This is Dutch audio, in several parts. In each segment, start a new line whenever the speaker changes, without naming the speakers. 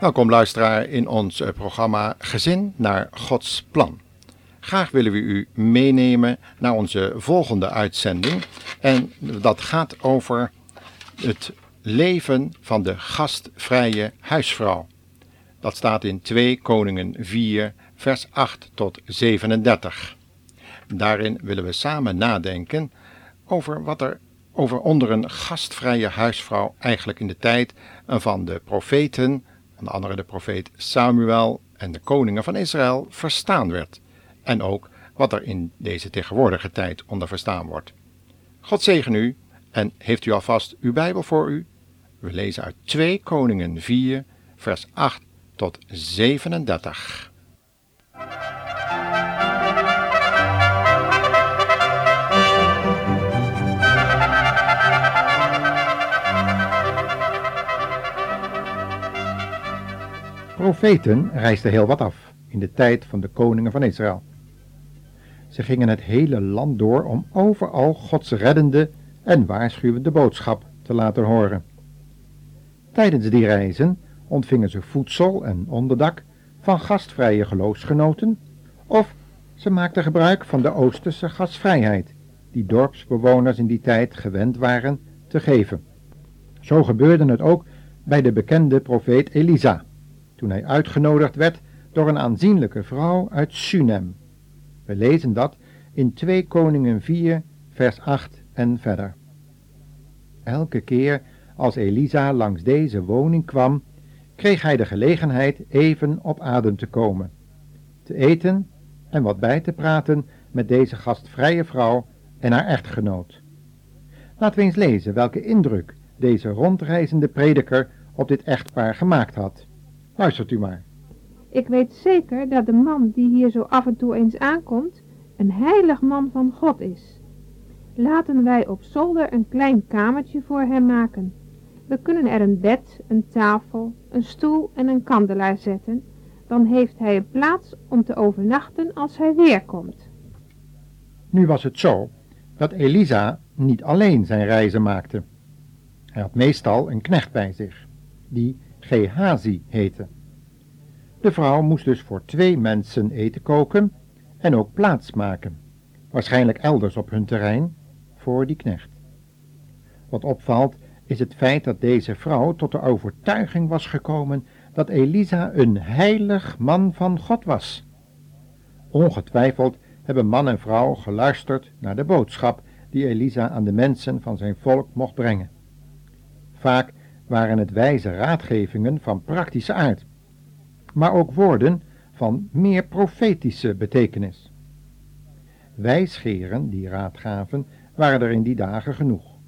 Welkom luisteraar in ons eh, programma Gezin naar Gods Plan. Graag willen we u meenemen naar onze volgende uitzending. En dat gaat over het leven van de gastvrije huisvrouw. Dat staat in 2 Koningen 4, vers 8 tot 37. Daarin willen we samen nadenken over wat er over onder een gastvrije huisvrouw eigenlijk in de tijd van de profeten, onder andere de profeet Samuel en de koningen van Israël, verstaan werd. En ook wat er in deze tegenwoordige tijd onder verstaan wordt. God zegen u en heeft u alvast uw Bijbel voor u? We lezen uit 2 Koningen 4, vers 8 tot 37. Profeten reisden heel wat af in de tijd van de koningen van Israël. Ze gingen het hele land door om overal Gods reddende en waarschuwende boodschap te laten horen. Tijdens die reizen ontvingen ze voedsel en onderdak van gastvrije geloofsgenoten of ze maakten gebruik van de Oosterse gastvrijheid die dorpsbewoners in die tijd gewend waren te geven. Zo gebeurde het ook bij de bekende profeet Elisa, toen hij uitgenodigd werd door een aanzienlijke vrouw uit Sunem. We lezen dat in 2 Koningen 4, vers 8 en verder. Elke keer als Elisa langs deze woning kwam, kreeg hij de gelegenheid even op adem te komen, te eten en wat bij te praten met deze gastvrije vrouw en haar echtgenoot. Laten we eens lezen welke indruk deze rondreizende prediker op dit echtpaar gemaakt had. Luistert u maar.
Ik weet zeker dat de man die hier zo af en toe eens aankomt, een heilig man van God is. Laten wij op zolder een klein kamertje voor hem maken. We kunnen er een bed, een tafel, een stoel en een kandelaar zetten. Dan heeft hij een plaats om te overnachten als hij weer komt.
Nu was het zo dat Elisa niet alleen zijn reizen maakte. Hij had meestal een knecht bij zich, die Gehazi heette. De vrouw moest dus voor twee mensen eten koken en ook plaats maken, waarschijnlijk elders op hun terrein, voor die knecht. Wat opvalt is het feit dat deze vrouw tot de overtuiging was gekomen dat Elisa een heilig man van God was. Ongetwijfeld hebben man en vrouw geluisterd naar de boodschap die Elisa aan de mensen van zijn volk mocht brengen. Vaak waren het wijze raadgevingen van praktische aard, maar ook woorden van meer profetische betekenis. Wijsgeren die raad gaven, waren er in die dagen genoeg.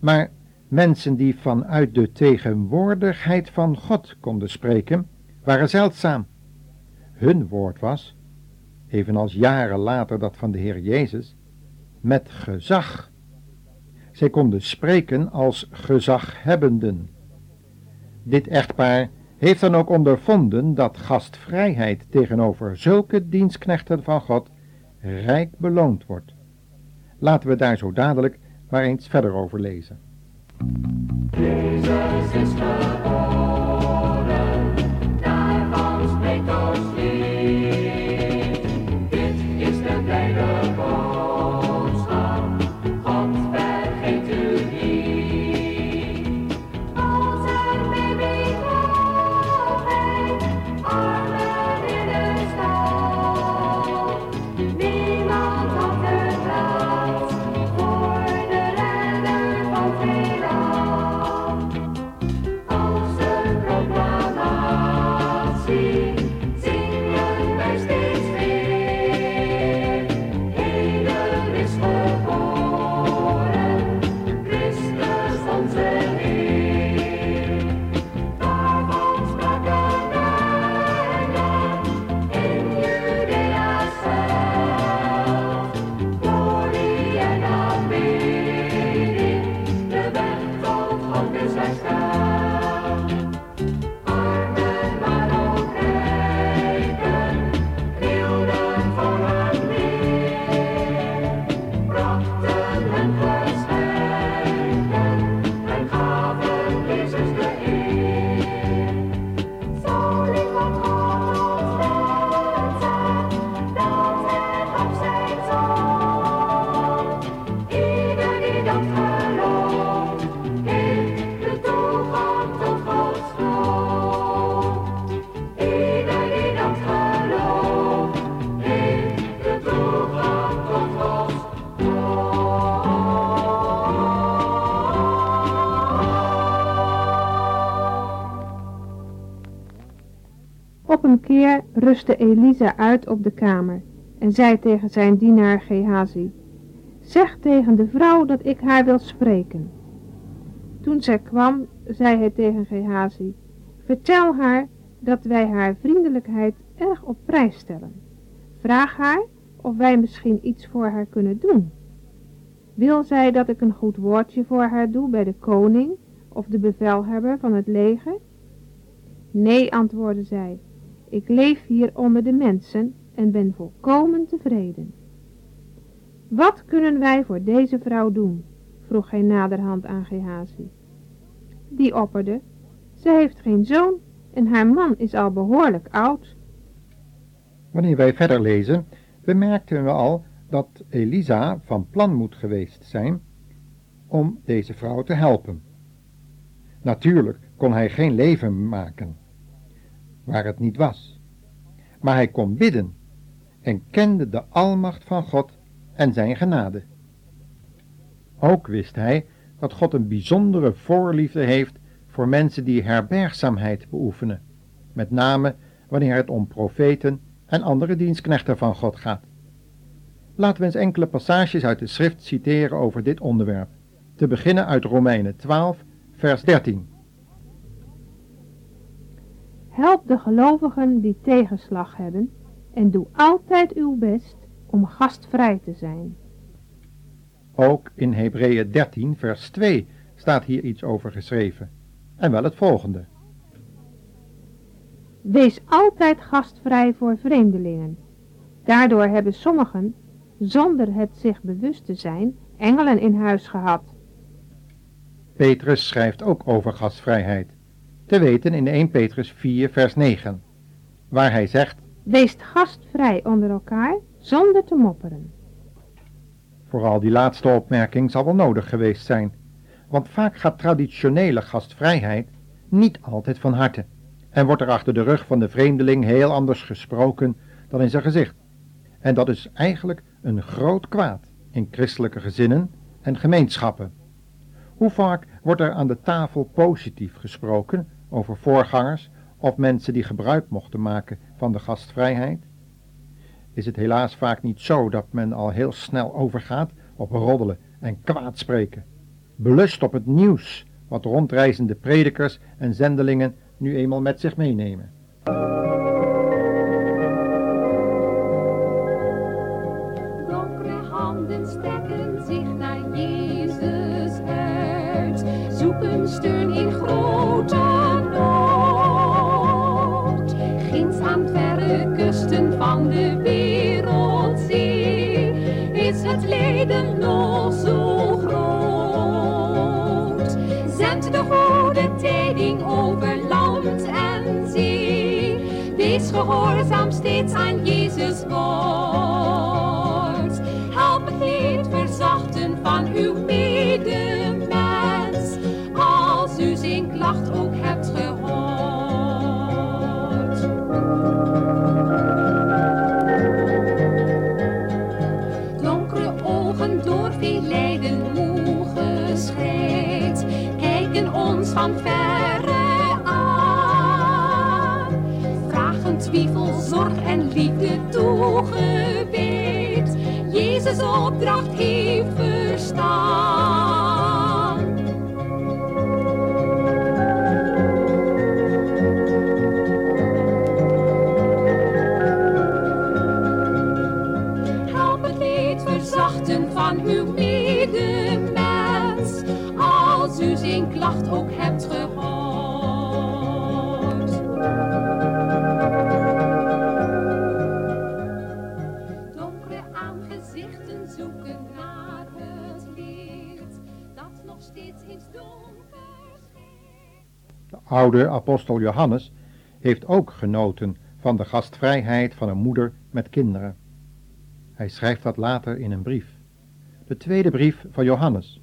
Maar mensen die vanuit de tegenwoordigheid van God konden spreken, waren zeldzaam. Hun woord was, evenals jaren later dat van de Heer Jezus, met gezag. Zij konden spreken als gezaghebbenden. Dit echtpaar heeft dan ook ondervonden dat gastvrijheid tegenover zulke dienstknechten van God rijk beloond wordt. Laten we daar zo dadelijk maar eens verder over lezen. Jezus is
Op een keer rustte Elisa uit op de kamer en zei tegen zijn dienaar Gehazi, Zeg tegen de vrouw dat ik haar wil spreken. Toen zij kwam, zei hij tegen Gehazi, Vertel haar dat wij haar vriendelijkheid erg op prijs stellen. Vraag haar of wij misschien iets voor haar kunnen doen. Wil zij dat ik een goed woordje voor haar doe bij de koning of de bevelhebber van het leger? Nee, antwoordde zij, ik leef hier onder de mensen en ben volkomen tevreden. Wat kunnen wij voor deze vrouw doen? vroeg hij naderhand aan Gehazi. Die opperde, ze heeft geen zoon en haar man is al behoorlijk oud.
Wanneer wij verder lezen, bemerkten we al dat Elisa van plan moet geweest zijn om deze vrouw te helpen. Natuurlijk kon hij geen leven maken, waar het niet was. Maar hij kon bidden en kende de almacht van God en zijn genade. Ook wist hij dat God een bijzondere voorliefde heeft voor mensen die herbergzaamheid beoefenen, met name wanneer het om profeten en andere dienstknechten van God gaat. Laten we eens enkele passages uit de schrift citeren over dit onderwerp. Te beginnen uit Romeinen 12, vers 13.
Help de gelovigen die tegenslag hebben en doe altijd uw best om gastvrij te zijn.
Ook in Hebreeën 13, vers 2 staat hier iets over geschreven. En wel het volgende.
Wees altijd gastvrij voor vreemdelingen. Daardoor hebben sommigen, zonder het zich bewust te zijn, engelen in huis gehad.
Petrus schrijft ook over gastvrijheid, te weten in 1 Petrus 4, vers 9, waar hij zegt,
Wees gastvrij onder elkaar, zonder te mopperen.
Vooral die laatste opmerking zal wel nodig geweest zijn, want vaak gaat traditionele gastvrijheid niet altijd van harte en wordt er achter de rug van de vreemdeling heel anders gesproken dan in zijn gezicht. En dat is eigenlijk een groot kwaad in christelijke gezinnen en gemeenschappen. Hoe vaak wordt er aan de tafel positief gesproken over voorgangers of mensen die gebruik mochten maken van de gastvrijheid? Is het helaas vaak niet zo dat men al heel snel overgaat op roddelen en kwaadspreken, belust op het nieuws wat rondreizende predikers en zendelingen nu eenmaal met zich meenemen.
Lijden nog zo groot. Zend de goede tijding over land en zee, wees gehoorzaam steeds aan Jezus woord. Van verre aan. Vragen twijfel, zorg en liefde toegewijd, Jezus opdracht heeft verstaan. Help het leed verzachten van uw medemens, als u zijn klacht ook hebt
oude apostel Johannes heeft ook genoten van de gastvrijheid van een moeder met kinderen. Hij schrijft dat later in een brief. De tweede brief van Johannes.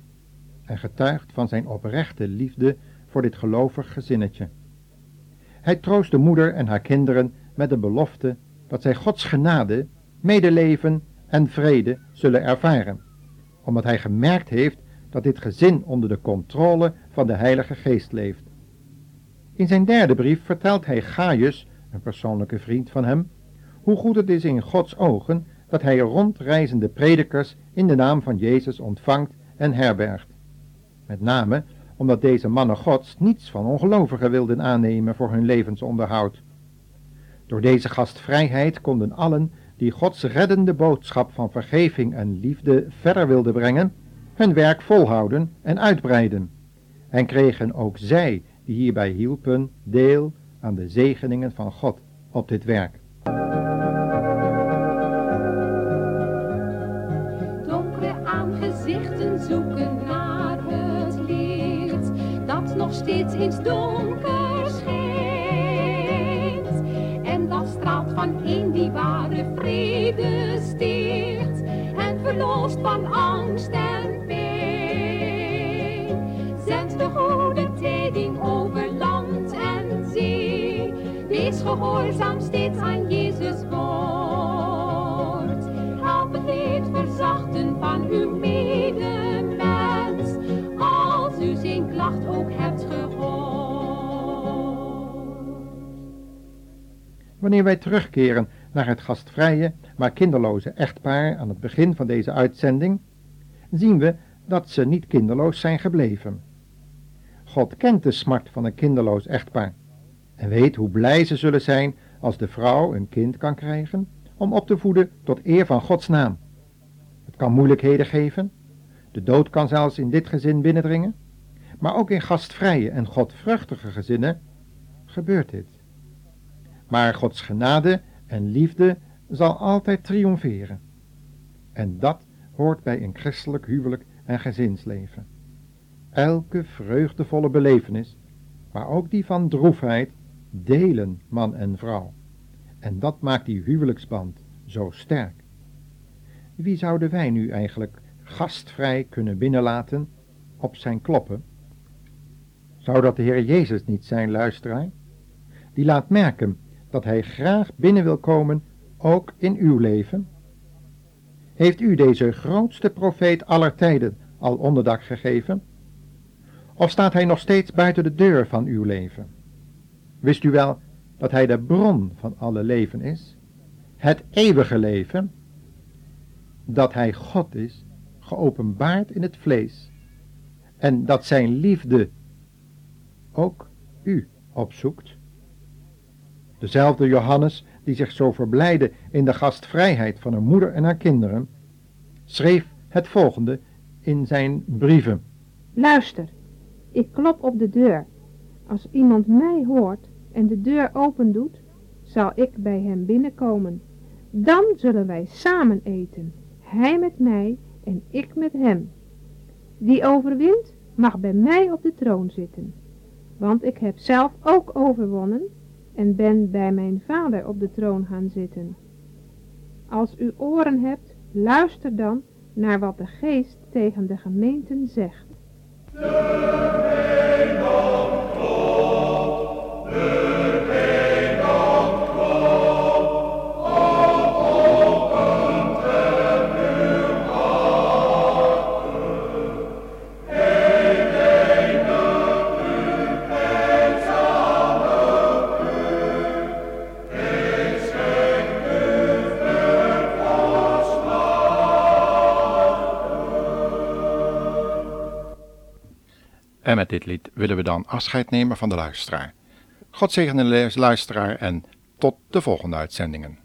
En getuigt van zijn oprechte liefde voor dit gelovig gezinnetje. Hij troost de moeder en haar kinderen met de belofte dat zij Gods genade, medeleven en vrede zullen ervaren, omdat hij gemerkt heeft dat dit gezin onder de controle van de Heilige Geest leeft. In zijn derde brief vertelt hij Gaius een persoonlijke vriend van hem, hoe goed het is in Gods ogen dat hij rondreizende predikers in de naam van Jezus ontvangt en herbergt. Met name omdat deze mannen Gods niets van ongelovigen wilden aannemen voor hun levensonderhoud. Door deze gastvrijheid konden allen die Gods reddende boodschap van vergeving en liefde verder wilden brengen, hun werk volhouden en uitbreiden. En kregen ook zij, die hierbij hielpen, deel aan de zegeningen van God op dit werk.
Donkere aangezichten zoeken naar het licht dat nog steeds in het donker schijnt. En dat straalt van een die ware vrede sticht en verlost van angst en gehoorzaam steeds aan Jezus woord. Help het leed verzachten van uw medemens, als u zijn klacht ook hebt gehoord.
Wanneer wij terugkeren naar het gastvrije, maar kinderloze echtpaar aan het begin van deze uitzending, zien we dat ze niet kinderloos zijn gebleven. God kent de smart van een kinderloos echtpaar en weet hoe blij ze zullen zijn als de vrouw een kind kan krijgen om op te voeden tot eer van Gods naam. Het kan moeilijkheden geven, de dood kan zelfs in dit gezin binnendringen, maar ook in gastvrije en godvruchtige gezinnen gebeurt dit. Maar Gods genade en liefde zal altijd triomferen. En dat hoort bij een christelijk huwelijk en gezinsleven. Elke vreugdevolle belevenis, maar ook die van droefheid, delen man en vrouw. En dat maakt die huwelijksband zo sterk. Wie zouden wij nu eigenlijk gastvrij kunnen binnenlaten op zijn kloppen? Zou dat de Heer Jezus niet zijn, luisteraar? Die laat merken dat hij graag binnen wil komen, ook in uw leven? Heeft u deze grootste profeet aller tijden al onderdak gegeven? Of staat hij nog steeds buiten de deur van uw leven? Wist u wel dat hij de bron van alle leven is? Het eeuwige leven? Dat hij God is, geopenbaard in het vlees. En dat zijn liefde ook u opzoekt? Dezelfde Johannes, die zich zo verblijde in de gastvrijheid van haar moeder en haar kinderen, schreef het volgende in zijn brieven.
Luister, ik klop op de deur. Als iemand mij hoort en de deur open doet, zal ik bij hem binnenkomen. Dan zullen wij samen eten, hij met mij en ik met hem. Die overwint, mag bij mij op de troon zitten. Want ik heb zelf ook overwonnen en ben bij mijn vader op de troon gaan zitten. Als u oren hebt, luister dan naar wat de geest tegen de gemeenten zegt.
Dit lied willen we dan afscheid nemen van de luisteraar. God zegene de luisteraar en tot de volgende uitzendingen.